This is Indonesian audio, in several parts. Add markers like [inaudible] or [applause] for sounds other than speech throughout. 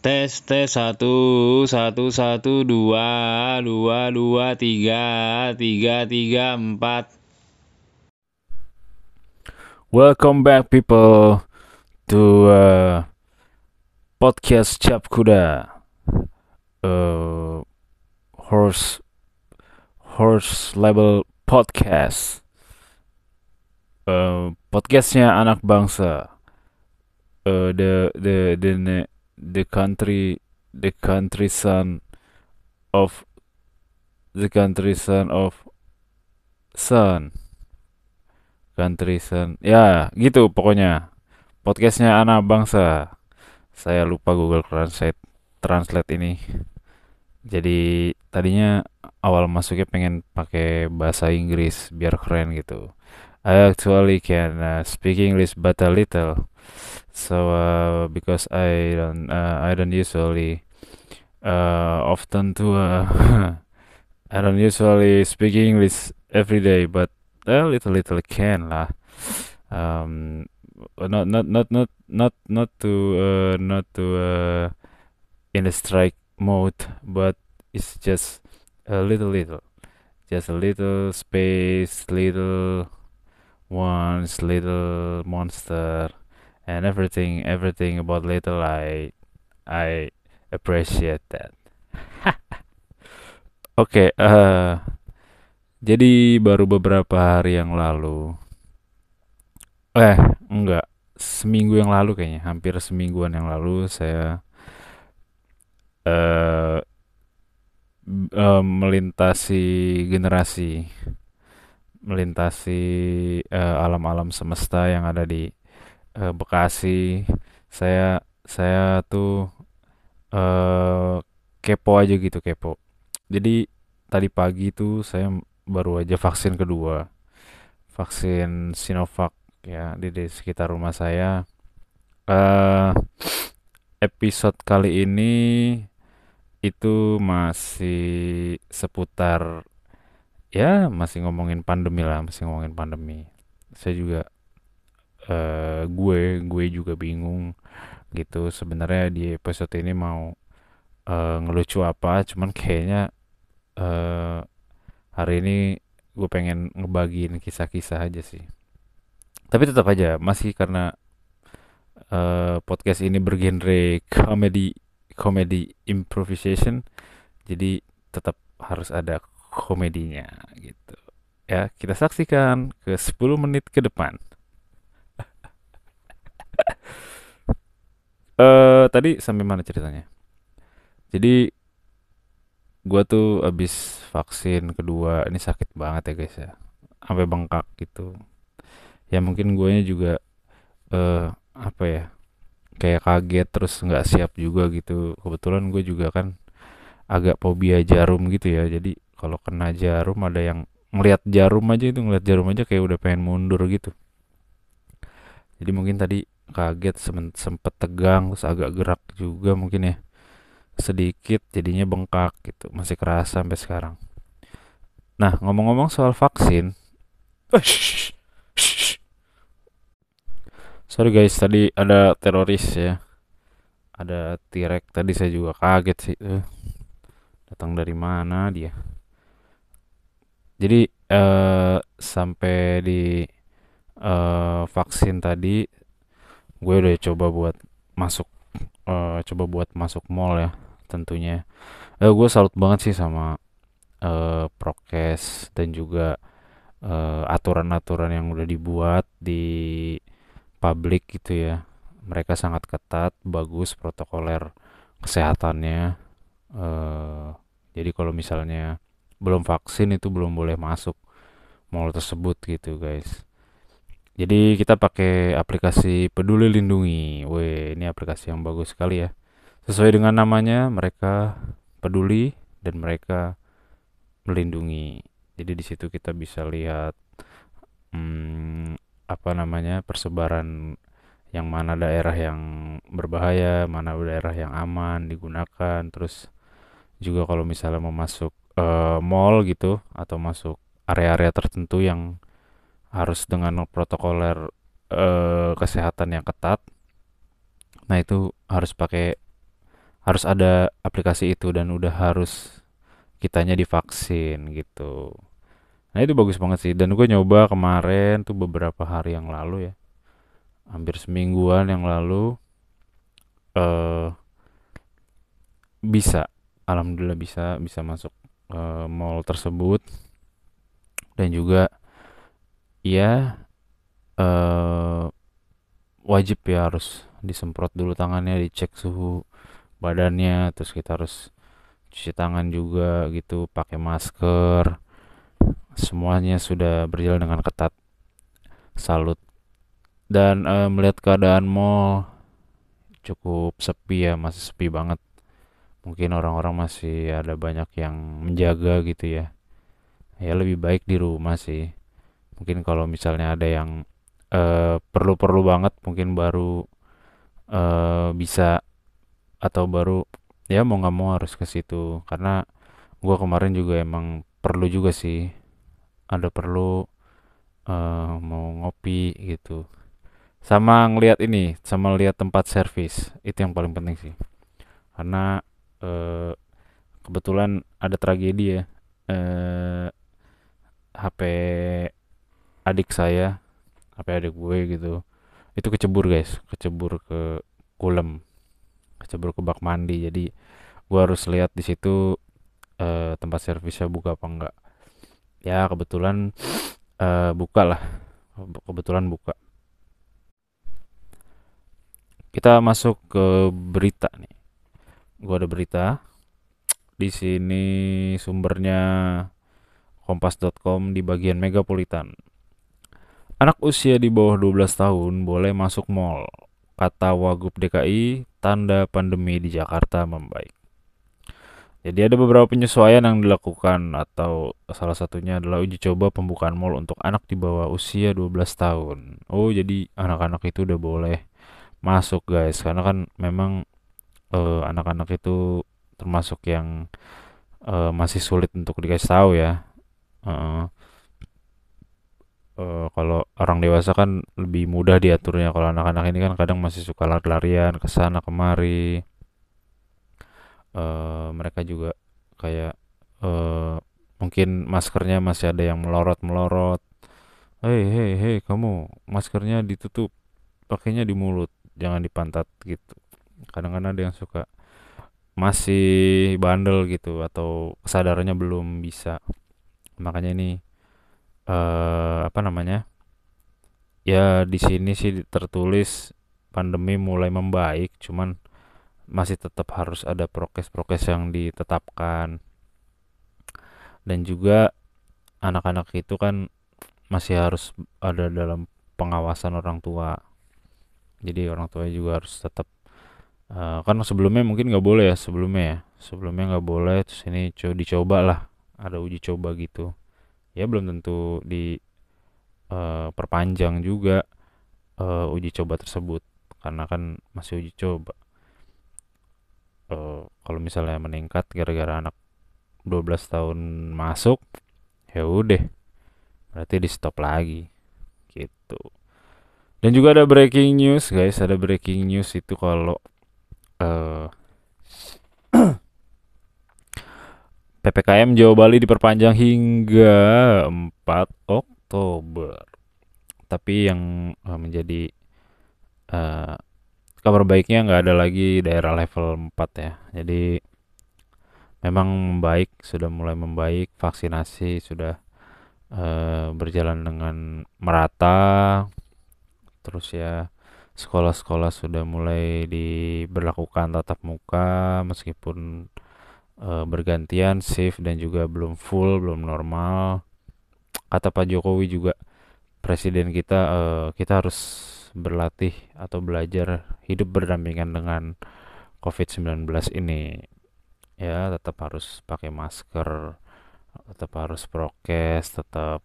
Tes tes satu satu satu dua dua dua tiga tiga tiga empat. Welcome back people to uh, podcast Cap Kuda. Uh, horse horse level podcast. Uh, podcastnya anak bangsa. Uh, the the the the country the country son of the country son of son country son ya gitu pokoknya. Podcastnya anak bangsa. Saya lupa Google Translate translate ini. Jadi tadinya awal masuknya pengen pakai bahasa Inggris biar keren gitu I actually can uh, speak English but a little. So uh, because I don't uh, I don't usually uh, often to uh, [laughs] I don't usually speak English every day but a little little can lah. Um not not not not not not to uh, not to uh, in a strike mode but it's just a little little. Just a little space little ones little monster and everything everything about little I I appreciate that. [laughs] Oke, eh jadi baru beberapa hari yang lalu, eh enggak, seminggu yang lalu kayaknya, hampir semingguan yang lalu saya m- eh, melintasi generasi, melintasi eh, alam-alam semesta yang ada di eh, Bekasi. Saya saya tuh eh kepo aja gitu, kepo. Jadi tadi pagi tuh saya baru aja vaksin kedua, vaksin Sinovac ya di, di sekitar rumah saya. eh episode kali ini itu masih seputar ya masih ngomongin pandemi lah, masih ngomongin pandemi. Saya juga eh gue gue juga bingung gitu sebenarnya di episode ini mau eh, ngelucu apa, cuman kayaknya eh hari ini gue pengen ngebagiin kisah-kisah aja sih. Tapi tetap aja masih karena eh, podcast ini bergenre comedy comedy improvisation, jadi tetap harus ada komedinya gitu. Ya, kita saksikan ke 10 menit ke depan. [laughs] Eh tadi sampai mana ceritanya? Jadi gua tuh abis vaksin kedua, ini sakit banget ya guys ya. Sampai bengkak gitu. Ya mungkin guanya juga eh apa ya? Kayak kaget terus nggak siap juga gitu. Kebetulan gue juga kan agak fobia jarum gitu ya. Jadi kalau kena jarum ada yang ngelihat jarum aja itu ngelihat jarum aja kayak udah pengen mundur gitu. Jadi mungkin tadi kaget sempet tegang terus agak gerak juga mungkin ya. Sedikit jadinya bengkak gitu. Masih kerasa sampai sekarang. Nah, ngomong-ngomong soal vaksin, Sorry guys, tadi ada teroris ya. Ada T-Rex tadi saya juga kaget sih. Eh, datang dari mana dia? Jadi eh sampai di eh, vaksin tadi, gue udah coba buat masuk, eh, coba buat masuk mall ya, tentunya. Eh, gue salut banget sih sama eh, prokes dan juga eh, aturan-aturan yang udah dibuat di publik gitu ya. Mereka sangat ketat, bagus protokoler kesehatannya. eh jadi kalau misalnya belum vaksin itu belum boleh masuk mall tersebut gitu guys. Jadi kita pakai aplikasi Peduli Lindungi. Weh, ini aplikasi yang bagus sekali ya. Sesuai dengan namanya, mereka peduli dan mereka melindungi. Jadi di situ kita bisa lihat hmm, apa namanya persebaran yang mana daerah yang berbahaya, mana daerah yang aman digunakan. Terus juga kalau misalnya mau masuk eh, mall gitu atau masuk area-area tertentu yang harus dengan protokoler eh, kesehatan yang ketat. Nah, itu harus pakai harus ada aplikasi itu dan udah harus kitanya divaksin gitu. Nah itu bagus banget sih dan gue nyoba kemarin tuh beberapa hari yang lalu ya, hampir semingguan yang lalu eh bisa, alhamdulillah bisa bisa masuk eh, mall tersebut dan juga ya eh wajib ya harus disemprot dulu tangannya, dicek suhu badannya, terus kita harus cuci tangan juga gitu, pakai masker. Semuanya sudah berjalan dengan ketat. Salut. Dan eh, melihat keadaan mall cukup sepi ya, masih sepi banget. Mungkin orang-orang masih ada banyak yang menjaga gitu ya. Ya lebih baik di rumah sih. Mungkin kalau misalnya ada yang eh, perlu-perlu banget, mungkin baru eh, bisa atau baru ya mau nggak mau harus ke situ. Karena gua kemarin juga emang perlu juga sih. Ada perlu eh, mau ngopi gitu. Sama ngelihat ini, sama lihat tempat servis. Itu yang paling penting sih. Karena eh, kebetulan ada tragedi ya. Eh, HP adik saya, HP adik gue gitu. Itu kecebur guys, kecebur ke kulem, kecebur ke bak mandi. Jadi gue harus lihat di situ eh, tempat servisnya buka apa enggak. Ya kebetulan eh, buka lah, kebetulan buka. Kita masuk ke berita nih. Gue ada berita. Di sini sumbernya kompas.com di bagian megapolitan. Anak usia di bawah 12 tahun boleh masuk mall. Kata Wagub DKI, tanda pandemi di Jakarta membaik. Jadi ada beberapa penyesuaian yang dilakukan atau salah satunya adalah uji coba pembukaan mall untuk anak di bawah usia 12 tahun. Oh, jadi anak-anak itu udah boleh masuk, guys. Karena kan memang eh, anak-anak itu termasuk yang eh, masih sulit untuk dikasih tahu ya. Heeh. Eh, kalau orang dewasa kan lebih mudah diaturnya. Kalau anak-anak ini kan kadang masih suka lari-larian ke sana kemari. Eh, mereka juga kayak eh, mungkin maskernya masih ada yang melorot-melorot. Hei, hei, hei, kamu maskernya ditutup, pakainya di mulut, jangan di pantat gitu. Kadang-kadang ada yang suka masih bandel gitu atau kesadarannya belum bisa. Makanya ini eh apa namanya? Ya di sini sih tertulis pandemi mulai membaik, cuman masih tetap harus ada prokes-prokes yang ditetapkan. Dan juga anak-anak itu kan masih harus ada dalam pengawasan orang tua. Jadi orang tua juga harus tetap eh, kan sebelumnya mungkin nggak boleh ya sebelumnya ya. Sebelumnya nggak boleh terus ini co dicoba lah. Ada uji coba gitu. Ya belum tentu di eh, perpanjang juga eh, uji coba tersebut. Karena kan masih uji coba. Eh, kalau misalnya meningkat gara-gara anak 12 tahun masuk ya udah. Berarti di stop lagi. Gitu. Dan juga ada breaking news guys. Ada breaking news itu kalau eh, [clears throat] PPKM Jawa Bali diperpanjang hingga 4 Oktober tapi yang eh, menjadi eh, kabar baiknya nggak ada lagi daerah level 4 ya. Jadi memang membaik, sudah mulai membaik, vaksinasi sudah eh, berjalan dengan merata. Terus ya sekolah-sekolah sudah mulai diberlakukan tatap muka meskipun eh, bergantian shift dan juga belum full, belum normal. Kata Pak Jokowi juga presiden kita eh, kita harus berlatih atau belajar hidup berdampingan dengan COVID-19 ini. Ya, tetap harus pakai masker, tetap harus prokes, tetap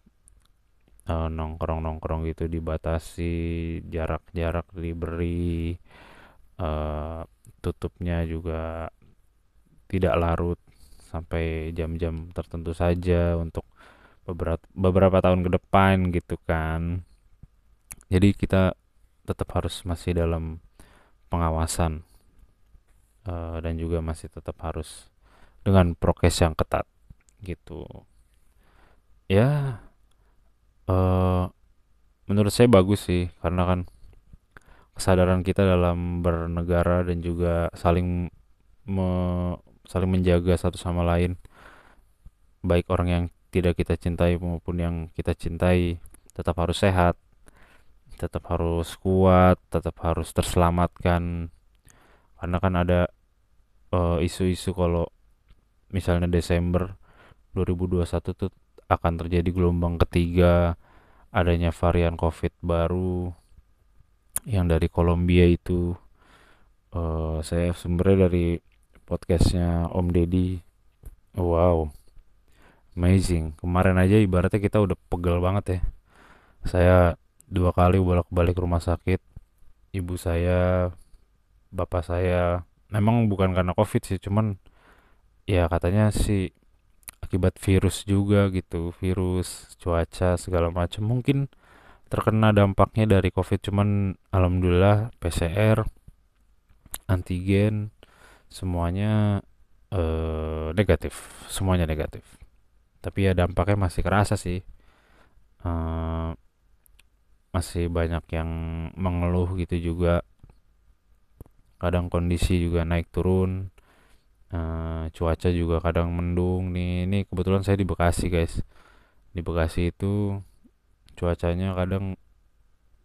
eh, nongkrong-nongkrong gitu dibatasi, jarak-jarak diberi, eh, tutupnya juga tidak larut sampai jam-jam tertentu saja untuk beberapa beberapa tahun ke depan gitu kan. Jadi kita tetap harus masih dalam pengawasan uh, dan juga masih tetap harus dengan prokes yang ketat gitu ya uh, menurut saya bagus sih karena kan kesadaran kita dalam bernegara dan juga saling me, saling menjaga satu sama lain. Baik orang yang tidak kita cintai maupun yang kita cintai tetap harus sehat tetap harus kuat tetap harus terselamatkan. Karena kan ada eh, isu-isu uh, kalau misalnya Desember 2021 tuh akan terjadi gelombang ketiga adanya varian COVID baru yang dari Kolombia itu. Uh, saya sumbernya dari podcastnya Om Deddy wow amazing. Kemarin aja ibaratnya kita udah pegel banget ya. Saya dua kali bolak-balik rumah sakit ibu saya bapak saya. Memang bukan karena covid sih cuman ya katanya sih akibat virus juga gitu virus cuaca segala macam mungkin terkena dampaknya dari covid cuman alhamdulillah PCR antigen semuanya eh, negatif semuanya negatif. Tapi ya dampaknya masih kerasa sih. Eh, masih banyak yang mengeluh gitu juga. Kadang kondisi juga naik turun uh, cuaca juga kadang mendung nih. Ini kebetulan saya di Bekasi guys. Di Bekasi itu cuacanya kadang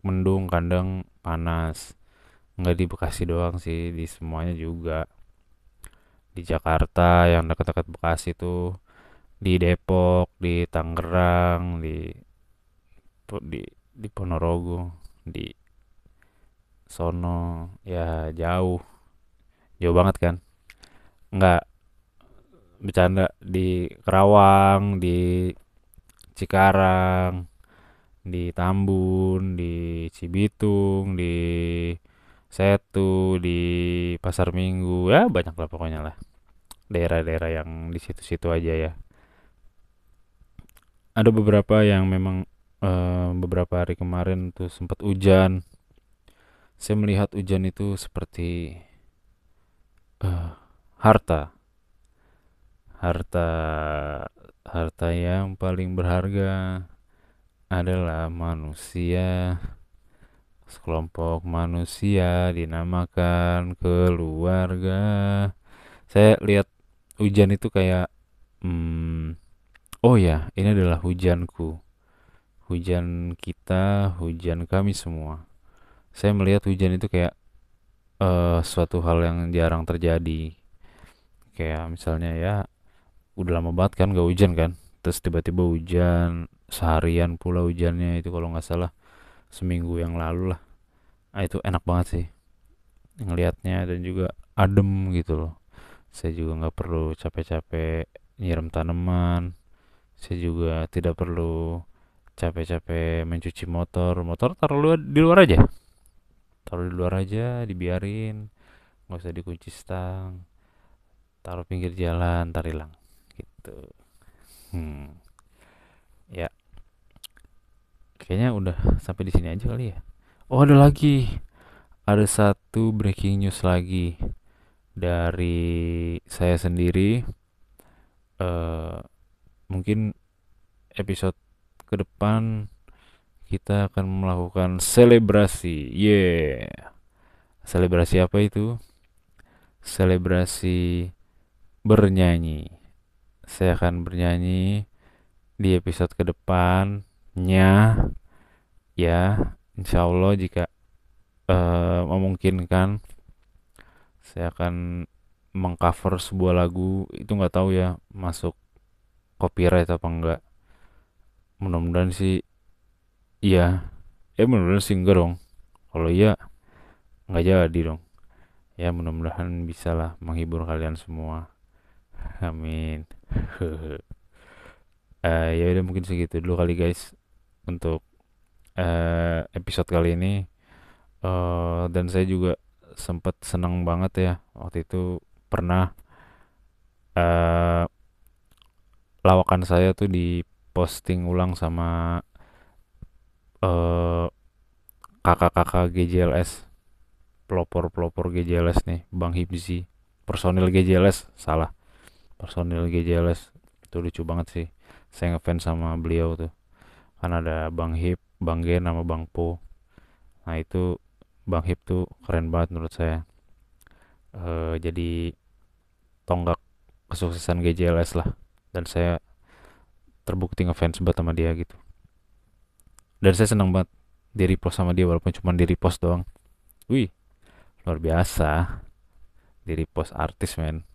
mendung kadang panas. Nggak di Bekasi doang sih di semuanya juga. Di Jakarta yang dekat-dekat Bekasi itu di Depok di Tangerang di di di Ponorogo di sono. Ya jauh. Jauh banget kan nggak bercanda di Kerawang di Cikarang di Tambun, di Cibitung, di Setu, di Pasar Minggu, ya banyak lah pokoknya lah. Daerah-daerah yang di situ-situ aja ya. Ada beberapa yang memang uh, beberapa hari kemarin tuh sempat hujan. Saya melihat hujan itu seperti uh, harta. Harta harta yang paling berharga adalah manusia. Sekelompok manusia dinamakan keluarga. Saya lihat hujan itu kayak, hmm, oh ya, ini adalah hujanku. Hujan kita, hujan kami semua. Saya melihat hujan itu kayak uh, suatu hal yang jarang terjadi. Kayak misalnya ya, udah lama banget kan gak hujan kan. Terus tiba-tiba hujan, seharian pula hujannya itu kalau nggak salah seminggu yang lalu lah. Nah, itu enak banget sih ngelihatnya dan juga adem gitu loh. Saya juga nggak perlu capek-capek nyiram tanaman saya juga tidak perlu capek-capek mencuci motor. Motor taruh di luar aja. Taruh di luar aja dibiarin nggak usah dikunci stang taruh pinggir jalan tar hilang gitu. Hmm. Ya. Kayaknya udah sampai di sini aja kali ya. Oh ada lagi. Ada satu breaking news lagi dari saya sendiri. Uh, mungkin episode ke depan kita akan melakukan selebrasi. Yeah. Selebrasi apa itu? Selebrasi bernyanyi. Saya akan bernyanyi di episode ke depan nya. Ya insya Allah jika uh, memungkinkan saya akan mengcover sebuah lagu. Itu nggak tahu ya masuk copyright apa enggak mudah-mudahan sih iya. Ya mudah-mudahan sih enggak dong. Kalau iya nggak jadi dong. Ya mudah-mudahan bisa lah menghibur kalian semua amin. Uh, [laughs] ya udah mungkin segitu dulu kali guys untuk uh, episode kali ini. Uh, dan saya juga sempat senang banget ya waktu itu pernah uh, lawakan saya tuh diposting ulang sama uh, kakak-kakak GJLS pelopor-pelopor GJLS nih Bang Hibzi. Personil GJLS salah personil GJLS itu lucu banget sih. Saya ngefans sama beliau tuh. Kan ada Bang Hip Bang Gen sama Bang Po. Nah itu Bang Hip tuh keren banget menurut saya. E, jadi tonggak kesuksesan GJLS lah. Dan saya terbukti ngefans banget sama dia gitu. Dan saya senang banget di repost sama dia walaupun cuma di repost doang. Wih luar biasa. Di repost artis men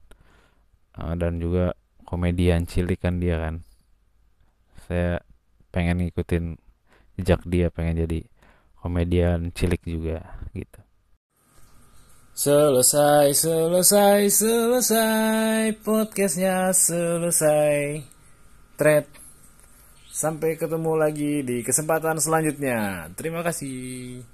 uh, dan juga komedian cilik kan dia kan. Saya pengen ngikutin jejak dia pengen jadi komedian cilik juga gitu. Selesai, selesai, selesai Podcastnya selesai. Thread Sampai ketemu lagi di kesempatan selanjutnya. Terima kasih